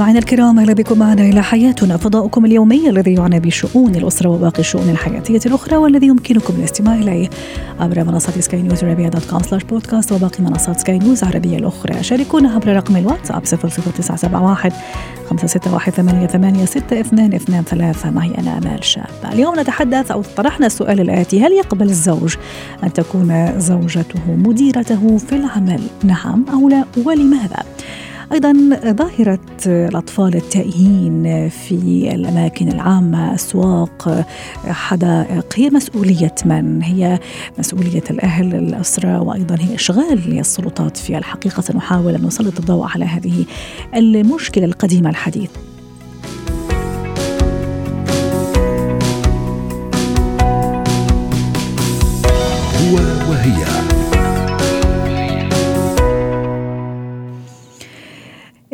مستمعينا الكرام أهلا بكم معنا إلى حياتنا فضاؤكم اليومي الذي يعنى بشؤون الأسرة وباقي الشؤون الحياتية الأخرى والذي يمكنكم الاستماع إليه عبر منصة سكاي نيوز عربيه dot com slash podcast وباقي منصات سكاي نيوز عربية الأخرى. شاركونا عبر رقم الواتساب 00971 561 معي أنا آمال شاب. اليوم نتحدث أو طرحنا السؤال الآتي هل يقبل الزوج أن تكون زوجته مديرته في العمل؟ نعم أو لا؟ ولماذا؟ أيضا ظاهرة الأطفال التائهين في الأماكن العامة الاسواق حدائق هي مسؤولية من؟ هي مسؤولية الأهل الأسرة وأيضا هي إشغال السلطات في الحقيقة. سنحاول أن نسلط الضوء على هذه المشكلة القديمة الحديث.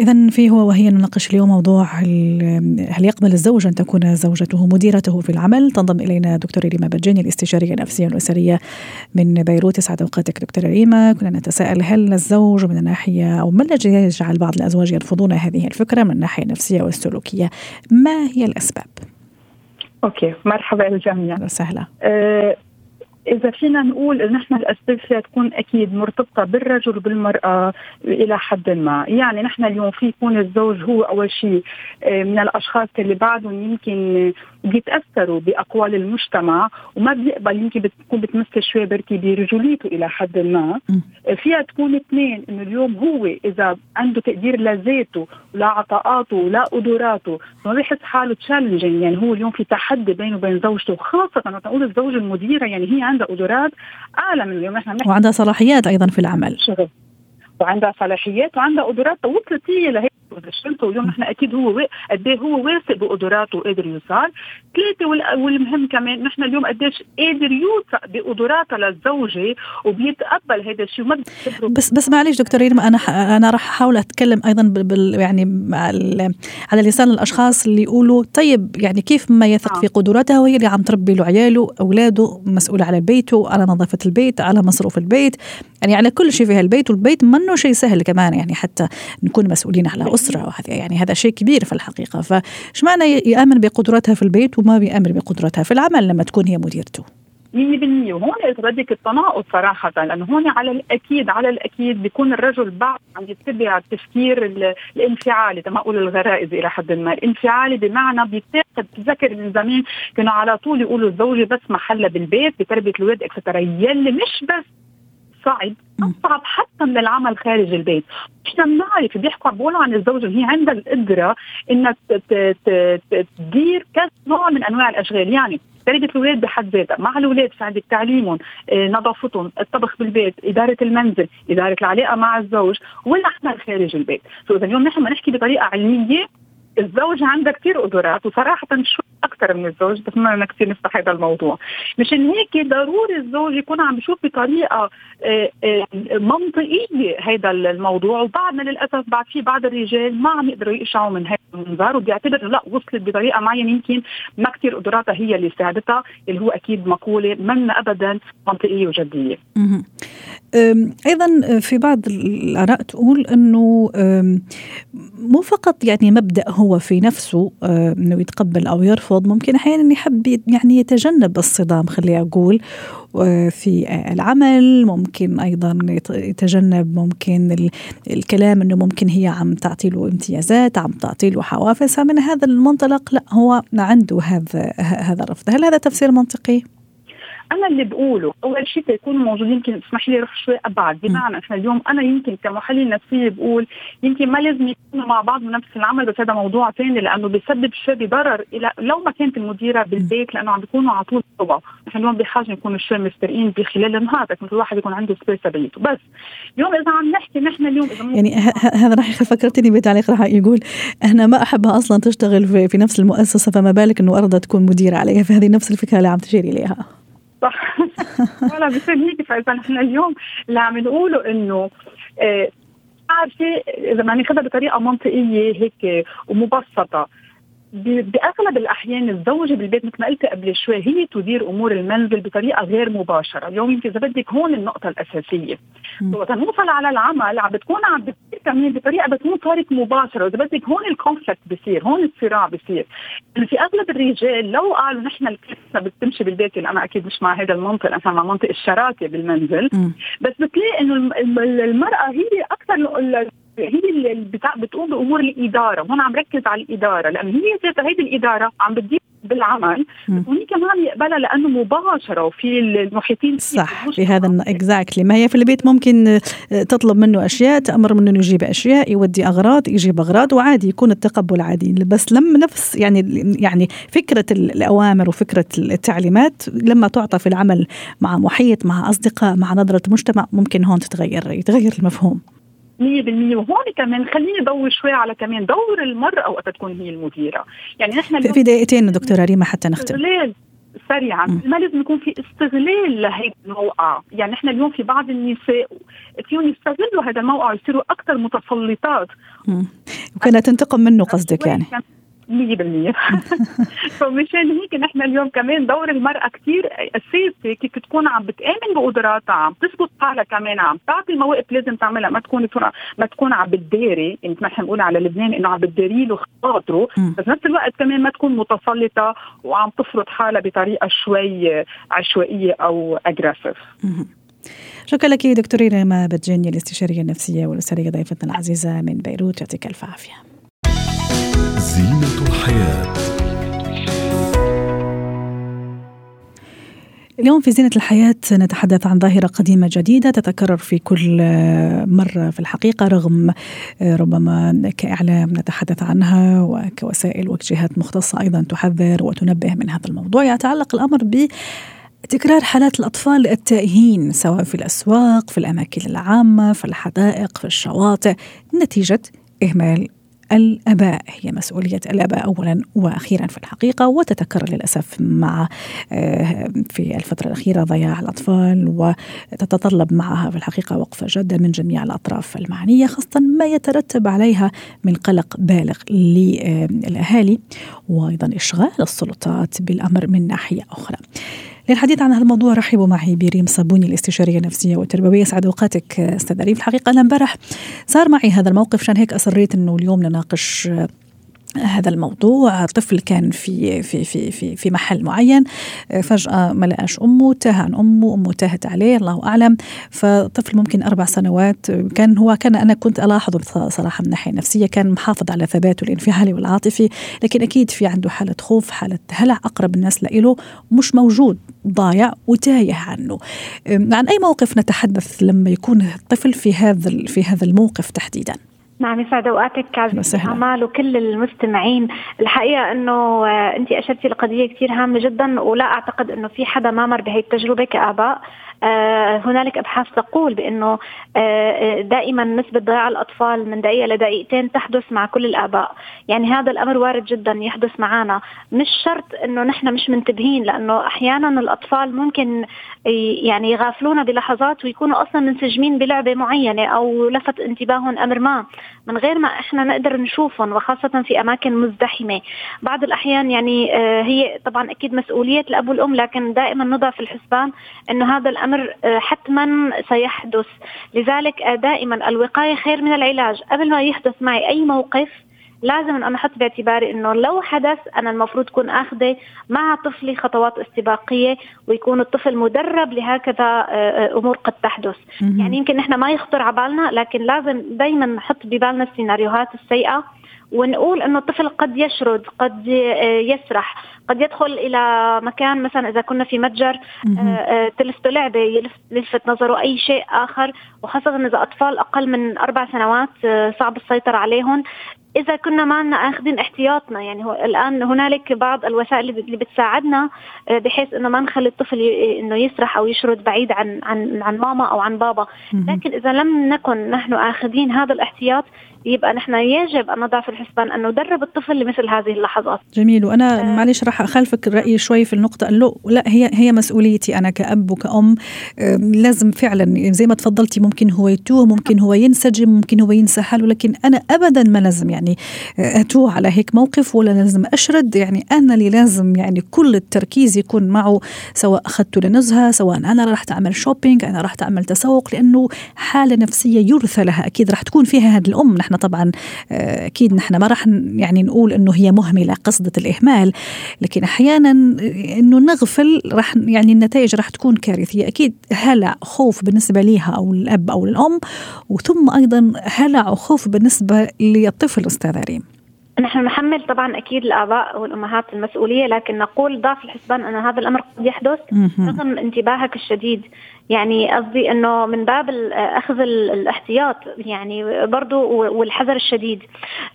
إذا في هو وهي نناقش اليوم موضوع هل يقبل الزوج أن تكون زوجته مديرته في العمل؟ تنضم إلينا دكتورة ريما بجاني الاستشارية النفسية والأسرية من بيروت. يسعد أوقاتك دكتورة ريما كنا نتساءل هل الزوج من الناحية أو ما الذي يجعل بعض الأزواج يرفضون هذه الفكرة من الناحية النفسية والسلوكية؟ ما هي الأسباب؟ أوكي مرحبا الجميع. وسهلا. آه إذا فينا نقول نحن الأسباب تكون أكيد مرتبطة بالرجل وبالمرأة إلى حد ما، يعني نحن اليوم في يكون الزوج هو أول شيء آه، من الأشخاص اللي بعدهم يمكن بيتأثروا بأقوال المجتمع وما بيقبل يمكن بتكون بتمثل شوي بركي برجوليته إلى حد ما، فيها تكون اثنين إنه اليوم هو إذا عنده تقدير لذاته ولا عطاءاته ولا قدراته ما بيحس حاله تشالنجينج يعني هو اليوم في تحدي بينه وبين زوجته خاصه وقت نقول الزوجة المديرة يعني هي عندها قدرات أعلى من اليوم نحن وعندها صلاحيات أيضا في العمل. شغل. وعندها صلاحيات وعندها قدرات وصلت هي لهيك شلته واليوم نحن أكيد هو قد إيه هو واثق بقدراته وقادر يوصل ثلاثة وال- والمهم كمان نحن اليوم قديش قادر يوثق بقدراتها للزوجة وبيتقبل هذا الشيء وما بس بس معلش دكتور ريما أنا ح- أنا راح أحاول أتكلم أيضا بال- بال يعني على لسان الأشخاص اللي يقولوا طيب يعني كيف ما يثق آه. في قدراتها وهي اللي عم تربي له عياله أولاده مسؤوله على البيت وعلى نظافة البيت على مصروف البيت. يعني على كل شيء في هالبيت والبيت منه شيء سهل كمان يعني حتى نكون مسؤولين على أسرة وهذا يعني هذا شيء كبير في الحقيقة. فايش معنى ي- يامن بقدراتها في البيت وما بيامن بقدراتها في العمل لما تكون هي مديرته؟ 100% وهون بدك التناقض صراحة لأنه هون على الأكيد على الأكيد بيكون الرجل بعد عم يتبع التفكير ال- الانفعالي تما أقول الغرائزي إلى حد ما، الانفعالي بمعنى بيتاخذ بتذكر من زمان كانوا على طول يقولوا الزوجة بس محلها بالبيت بتربية الاولاد اكسترا يلي مش بس صعب. اصعب حتى من العمل خارج البيت. إحنا بنعرف بيحكوا بيقولوا عن الزوجه هي عندها القدرة إنها تدير كذا نوع من أنواع الأشغال. يعني تربيه الاولاد بحد ذاتها. مع الاولاد في عندك تعليمهم آه، نظافتهم الطبخ بالبيت إدارة المنزل إدارة العلاقة مع الزوج والعمل خارج البيت. سو إذا اليوم نحن بدنا نحكي بطريقة علمية الزوج عندها كثير قدرات وصراحة شو أكثر من الزوج؟ ما بدنا كثير نفتح هذا الموضوع. مشان هيك ضروري الزوج يكون عم بيشوف بطريقة آه، آه، منطقية هذا الموضوع. وبعدنا للأسف بعد في بعض الرجال ما عم يقدروا يقشعوا من هذا المنظار وبيعتبر لا وصلت بطريقة معينة يمكن ما كثير قدراتها هي اللي ساعدتها اللي هو أكيد مقولة منا وجدية. مهم. أم، أيضا في بعض الآراء تقول إنه مو فقط يعني مبدأ هو في نفسه أم، إنه يتقبل أو يرفض ممكن أحيانا يحب يعني يتجنب الصدام خلي أقول أه، في العمل ممكن أيضا يت- يتجنب ممكن ال- الكلام إنه ممكن هي عم تعطي له امتيازات عم تعطي له حوافز فمن هذا المنطلق لا هو عنده هذا هذا الرفض هل هذا تفسير منطقي؟ أنا اللي بقوله. أول شيء يكونوا موجودين يمكن اسمح لي أروح شوي ابعد بمعنى إحنا اليوم أنا يمكن كمحلل نفسي بقول يمكن ما لازم يكونوا مع بعض بنفس العمل بس هذا موضوع ثاني لأنه بيسبب شوي بضرر إلى لو ما كانت المديرة بالبيت لأنه عم بيكونوا على طول صبا نحن اليوم بحاجة نكون شوي مسترقين بخلال النهار لكن كل واحد يكون عنده سبيس تبعيته. بس اليوم إذا عم نحكي نحن اليوم إذا يعني هذا راح فكرتني بتعليق راح يقول أنا ما أحبها أصلا تشتغل في, في نفس المؤسسة فما بالك إنه أرضى تكون مديرة عليها. فهذه نفس الفكرة اللي عم تشير إليها. صح؟ ولا مشان هيك فاذا نحن اليوم اللي عم نقوله إنه آه عارفة إذا ما ناخذها بطريقة منطقية هيك ومبسطة بأغلب الأحيان الزوجة بالبيت مثل ما قلت قبل شوي هي تدير أمور المنزل بطريقة غير مباشرة، اليوم يمكن إذا بدك هون النقطة الأساسية. وقت نوصل على العمل عم بتكون عم بتصير كمان بطريقة بتكون صارت مباشرة، وإذا بدك هون الكونفليكت بصير، هون الصراع بصير. في أغلب الرجال لو قالوا نحن القصة بتمشي بالبيت أنا أكيد مش مع هذا المنطق أنا مع منطق الشراكة بالمنزل، بس بتلاقي إنه المرأة هي أكثر هي اللي بتقوم بأمور الإدارة. وهون عم ركز على الإدارة لأنه هي ذاتها هيدي الإدارة عم بتدير بالعمل وهي كمان يقبلها لأنه مباشرة وفي المحيطين صح في هذا اكزاكتلي ما هي في البيت ممكن آه، تطلب منه أشياء تأمر منه إنه يجيب أشياء يودي أغراض يجيب أغراض وعادي يكون التقبل عادي. بس لما نفس يعني يعني فكرة الأوامر وفكرة التعليمات لما تعطى في العمل مع محيط مع أصدقاء مع نظرة مجتمع ممكن هون تتغير يتغير المفهوم. 100% وهون كمان خليني ضوي شوي على كمان دور المرأة وقت تكون هي المديرة. يعني نحن في دقيقتين دكتورة ريما حتى نختم. سريعا. ما لازم يكون في استغلال لهي الموقع. يعني نحن اليوم في بعض النساء فيهم يستغلوا هذا الموقع ويصيروا أكثر متسلطات. وكانت تنتقم منه قصدك يعني. 100% فمشان هيك نحن اليوم كمان دور المرأة كثير أساسي كيف تكون عم بتآمن بقدراتها عم تثبت حالها كمان عم تعطي مواقف لازم تعملها. ما تكون ما تكون عم بتداري يعني مثل ما بنقول على لبنان إنه عم بتداري له خاطره. بس نفس الوقت كمان ما تكون متسلطة وعم تفرض حالها بطريقة شوي عشوائية أو أجريسيف شكرا لك دكتورة ريما بتجاني الاستشارية النفسية والأسرية ضيفتنا العزيزة من بيروت. يعطيك ألف عافية. زينة الحياة. اليوم في زينة الحياة نتحدث عن ظاهرة قديمة جديدة تتكرر في كل مرة في الحقيقة رغم ربما كإعلام نتحدث عنها وكوسائل وجهات مختصة أيضا تحذر وتنبه من هذا الموضوع. يتعلق الأمر ب تكرار حالات الأطفال التائهين سواء في الأسواق في الأماكن العامة في الحدائق في الشواطئ. نتيجة إهمال الأباء هي مسؤولية الأباء اولا وأخيرا في الحقيقة وتتكرر للأسف مع آه، في الفترة الأخيرة ضياع الأطفال وتتطلب معها في الحقيقة وقفة جادة من جميع الأطراف المعنيه خاصة ما يترتب عليها من قلق بالغ للأهالي وأيضا إشغال السلطات بالأمر من ناحية أخرى. للحديث عن هذا الموضوع رحبوا معي بريم صابوني الاستشارية النفسية والتربوية. سعد أوقاتك أستاذ ريم الحقيقة أنا امبارح صار معي هذا الموقف عشان هيك أصريت إنه اليوم نناقش هذا الموضوع. طفل كان في في في في في محل معين. فجأة ما لقاش أمه تاه عن أمه أمه تاهت عليه الله أعلم. فطفل ممكن أربع سنوات. كان هو كان أنا كنت ألاحظه بصراحة من الناحية النفسية كان محافظ على ثباته الانفعالي والعاطفي. لكن أكيد في عنده حالة خوف حالة هلع. أقرب الناس له مش موجود ضايع وتايه عنه. عن أي موقف نتحدث لما يكون الطفل في هذا في هذا الموقف تحديدا؟ نعم يسعد أوقاتك اعمال وكل المستمعين. الحقيقة إنه آه، انت أشرتي لقضية كثير هامة جدا ولا أعتقد إنه في حدا ما مر بهي التجربة كآباء. هنالك أبحاث تقول بأنه آه، دائما نسبة ضياع الأطفال من دقيقة لدقيقتين تحدث مع كل الآباء، يعني هذا الأمر وارد جدا يحدث معنا، مش شرط إنه نحن مش منتبهين لأنه أحيانا الأطفال ممكن يعني يغافلونا بلحظات ويكونوا أصلا منسجمين بلعبة معينة أو لفت انتباههم أمر ما. من غير ما إحنا نقدر نشوفهم وخاصة في أماكن مزدحمة. بعض الأحيان يعني آه، هي طبعا أكيد مسؤولية الأب والأم لكن دائما نضع في الحسبان إنه هذا الأمر آه، حتما سيحدث. لذلك آه، دائما الوقاية خير من العلاج. قبل ما يحدث معي أي موقف لازم أن أحط باعتباري أنه لو حدث أنا المفروض أكون أخذة مع طفلي خطوات استباقية ويكون الطفل مدرب لهكذا آه، أمور قد تحدث. يعني يمكن نحن ما يخطر على بالنا لكن لازم دايما نحط ببالنا السيناريوهات السيئة ونقول إنه الطفل قد يشرد قد يسرح. قد يدخل إلى مكان مثلا إذا كنا في متجر تلفته لعبه يلفت نظره أي شيء آخر. وخاصة إذا أطفال أقل من أربع سنوات صعب السيطرة عليهم. إذا كنا ما أخذين احتياطنا يعني هو الآن هنالك بعض الوسائل اللي بتساعدنا آه، بحيث إنه ما نخلي الطفل إنه يسرح أو يشرد بعيد عن عن عن ماما أو عن بابا. لكن إذا لم نكن نحن آخذين هذا الاحتياط يبقى نحن يجب أن نضع في الحسبان أن ندرب الطفل لمثل هذه اللحظات. جميل. وأنا آه. معلش راح أخالفك الرأي شوي في النقطة. انه لا هي هي مسؤوليتي أنا كأب وكأم. لازم فعلا زي ما تفضلتي ممكن هو يتوه ممكن هو ينسجم ممكن هو ينسى حاله لكن أنا ابدا ما لازم يعني آه، أتوه على هيك موقف ولا لازم أشرد. يعني أنا اللي لازم يعني كل التركيز يكون معه سواء اخذته لنزهة سواء أنا رحت أعمل شوبينج أنا رحت أعمل تسوق لأنه حالة نفسية يرثى لها. أكيد رح تكون فيها هذه الأم. نحن طبعا آه، أكيد نحن ما راح يعني نقول إنه هي مهملة قصدة الإهمال. لكن أحيانا إنه نغفل راح يعني النتائج راح تكون كارثية. أكيد هلع خوف بالنسبة ليها أو الأب أو الأم وثم أيضا هلع وخوف بالنسبة للطفل أستاذ ريم نحن نحمل طبعا أكيد الاباء والأمهات المسؤولية لكن نقول ضع في الحسبان أن هذا الأمر قد يحدث رغم انتباهك الشديد. يعني قصدي إنه من باب أخذ الاحتياط يعني برضو والحذر الشديد.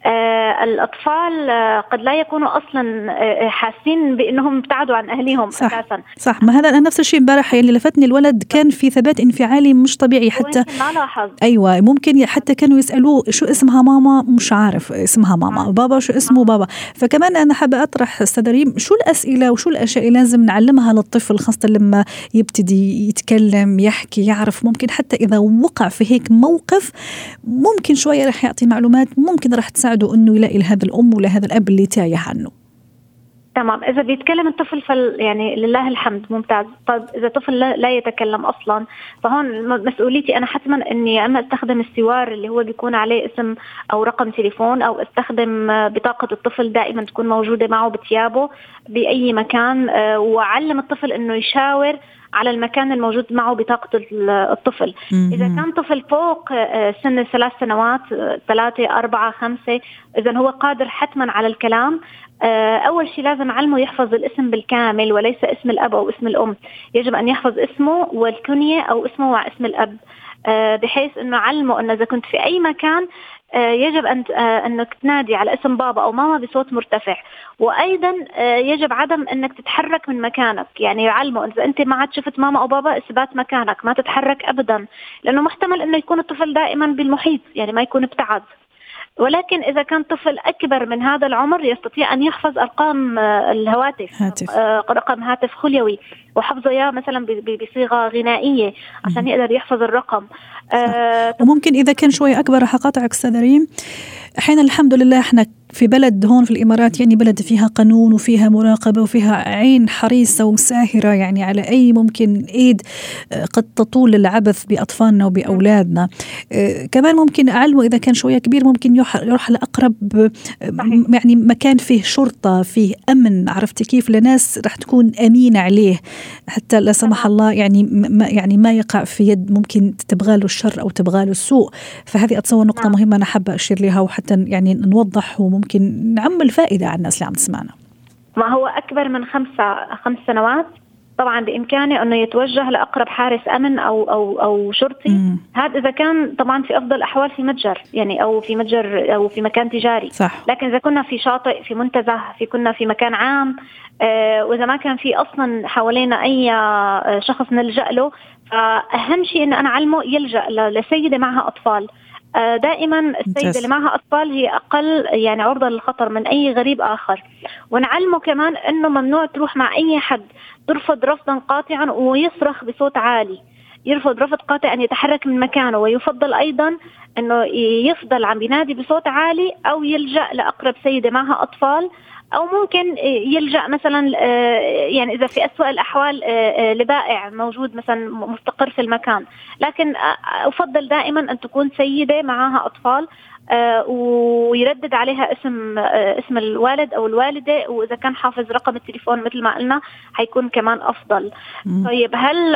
آه الأطفال آه، قد لا يكونوا أصلا آه، حاسين بإنهم ابتعدوا عن أهليهم صح أساسا. صح. ما هذا نفس الشيء امبارح اللي لفتني الولد كان في ثبات انفعالي مش طبيعي. حتى ما لاحظ أيوه ممكن حتى كانوا يسألوه شو اسمها ماما؟ مش عارف اسمها ماما. آه. بابا شو اسمه بابا. فكمان أنا حابة أطرح أستاذ ريم شو الأسئلة وشو الأشياء اللي لازم نعلمها للطفل خاصة لما يبتدي يتكلم يتكلم يحكي يعرف. ممكن حتى إذا وقع في هيك موقف ممكن شوية رح يعطي معلومات ممكن رح تساعده أنه يلاقي لهذا الأم ولهذا الأب اللي تايه عنه. تمام. إذا بيتكلم الطفل فل يعني لله الحمد ممتاز. طيب إذا طفل لا يتكلم أصلا فهون مسؤوليتي أنا حتما إني إما أستخدم السوار اللي هو بيكون عليه اسم أو رقم تليفون أو أستخدم بطاقة الطفل دائما تكون موجودة معه بثيابه بأي مكان آه، وأعلم الطفل إنه يشاور على المكان الموجود معه بطاقة الطفل. إذا كان طفل فوق آه، سن ثلاث سنوات آه، ثلاثة أربعة خمسة إذا هو قادر حتما على الكلام. آه، أول شيء لازم علمه يحفظ الاسم بالكامل وليس اسم الأب أو اسم الأم. يجب أن يحفظ اسمه والكنية أو اسمه واسم الأب. بحيث إنه علمه إنه إذا كنت في أي مكان يجب أن آه، أنك تنادي على اسم بابا أو ماما بصوت مرتفع. وأيضا آه، يجب عدم أنك تتحرك من مكانك. يعني يعلموا إذا أنت ما عاد شفت ماما أو بابا إثبات مكانك ما تتحرك ابدا. لأنه محتمل إنه يكون الطفل دائما بالمحيط يعني ما يكون ابتعد. ولكن إذا كان طفل أكبر من هذا العمر يستطيع أن يحفظ أرقام الهواتف هاتف. رقم هاتف خليوي وحفظه إياه مثلا بصيغة غنائية عشان يقدر يحفظ الرقم. آه وممكن إذا كان شوي أكبر راح أقاطعك أستاذ ريم. أحيانا الحمد لله إحنا في بلد هون في الإمارات يعني بلد فيها قانون وفيها مراقبة وفيها عين حريصة وساهره يعني على أي ممكن إيد آه، قد تطول العبث بأطفالنا وبأولادنا. آه، كمان ممكن أعلمه إذا كان شوية كبير ممكن يروح لأقرب آه، يعني مكان فيه شرطة فيه أمن. عرفتي كيف؟ لناس رح تكون أمينة عليه حتى لا سمح الله يعني ما يعني ما يقع في يد ممكن تبغى له الشر أو تبغى له السوء. فهذه أتصور نقطة نعم. مهمة أنا حابة أشير لها وحتى يعني نوضح ممكن نعمل فائده على الناس اللي عم تسمعنا. ما هو أكبر من خمسة خمس سنوات؟ طبعا بامكانه أنه يتوجه لأقرب حارس أمن أو أو أو شرطي. هذا إذا كان طبعا في أفضل الأحوال في متجر يعني أو في متجر أو في مكان تجاري. صح. لكن إذا كنا في شاطئ في منتزه في كنا في مكان عام آه وإذا ما كان في أصلا حوالينا أي آه شخص نلجأ له فأهم شيء انه أنا علمه يلجأ لسيدة معها أطفال. دائما السيدة اللي معها أطفال هي أقل يعني عرضة للخطر من أي غريب آخر. ونعلمه كمان أنه ممنوع تروح مع أي حد ترفض رفضا قاطعا ويصرخ بصوت عالي. يرفض رفض قاطع أن يتحرك من مكانه ويفضل أيضا أنه يفضل عم بينادي بصوت عالي أو يلجأ لأقرب سيدة معها أطفال أو ممكن يلجأ مثلا آه، يعني إذا في اسوء الأحوال آه، آه، لبائع موجود مثلا مستقر في المكان. لكن أفضل دائما أن تكون سيدة معها أطفال ويردد عليها اسم اسم الوالد أو الوالدة وإذا كان حافظ رقم التليفون مثل ما قلنا حيكون كمان أفضل. مم. طيب هل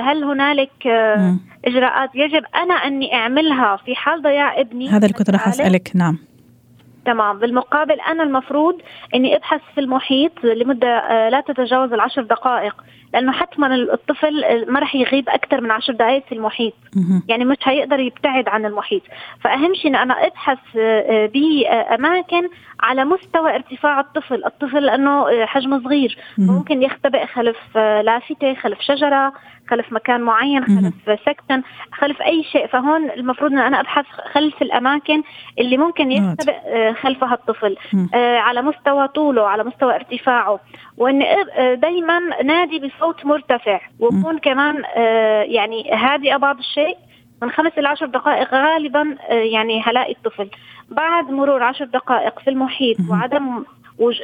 هل هنالك مم. إجراءات يجب أنا أني أعملها في حال ضياع ابني؟ هذا اللي كنت راح أسألك نعم. تمام. بالمقابل أنا المفروض أني أبحث في المحيط لمدة آه، لا تتجاوز العشر دقائق لأنه حتما الطفل ما راح يغيب أكثر من عشر دقائق في المحيط. يعني مش هيقدر يبتعد عن المحيط. فأهم شيء إن أنا أبحث آه، باماكن على مستوى ارتفاع الطفل. الطفل لأنه حجمه صغير. ممكن يختبئ خلف لافتة خلف شجرة. خلف مكان معين خلف سكتن خلف أي شيء. فهون المفروض إن أنا أبحث خلف الأماكن اللي ممكن يختبئ آه، خلفها الطفل. آه، على مستوى طوله على مستوى ارتفاعه. وإن آه، دائما نادي بصوت مرتفع. وكون كمان يعني هادئة بعض الشيء. من خمس إلى عشر دقائق غالبا يعني هلاقي الطفل. بعد مرور عشر دقائق في المحيط وعدم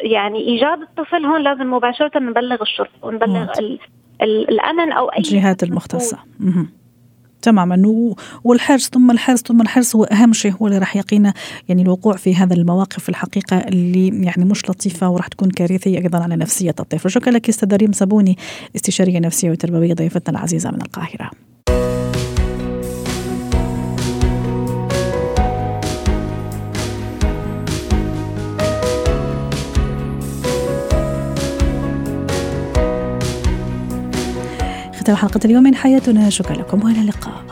يعني إيجاد الطفل هون لازم مباشرة نبلغ الشرطة ونبلغ الامن أو أي الجهات المختصة. تماما. والحرص ثم الحرص ثم الحرص هو أهم شيء هو اللي راح يقينا يعني الوقوع في هذا المواقف الحقيقة اللي يعني مش لطيفة وراح تكون كارثية أيضا على نفسية الطفل. شكرا لك أستاذ ريم صابوني استشارية نفسية وتربوية ضيفتنا العزيزة من القاهرة. ختام حلقة اليوم من حياتنا شكرا لكم وإلى اللقاء.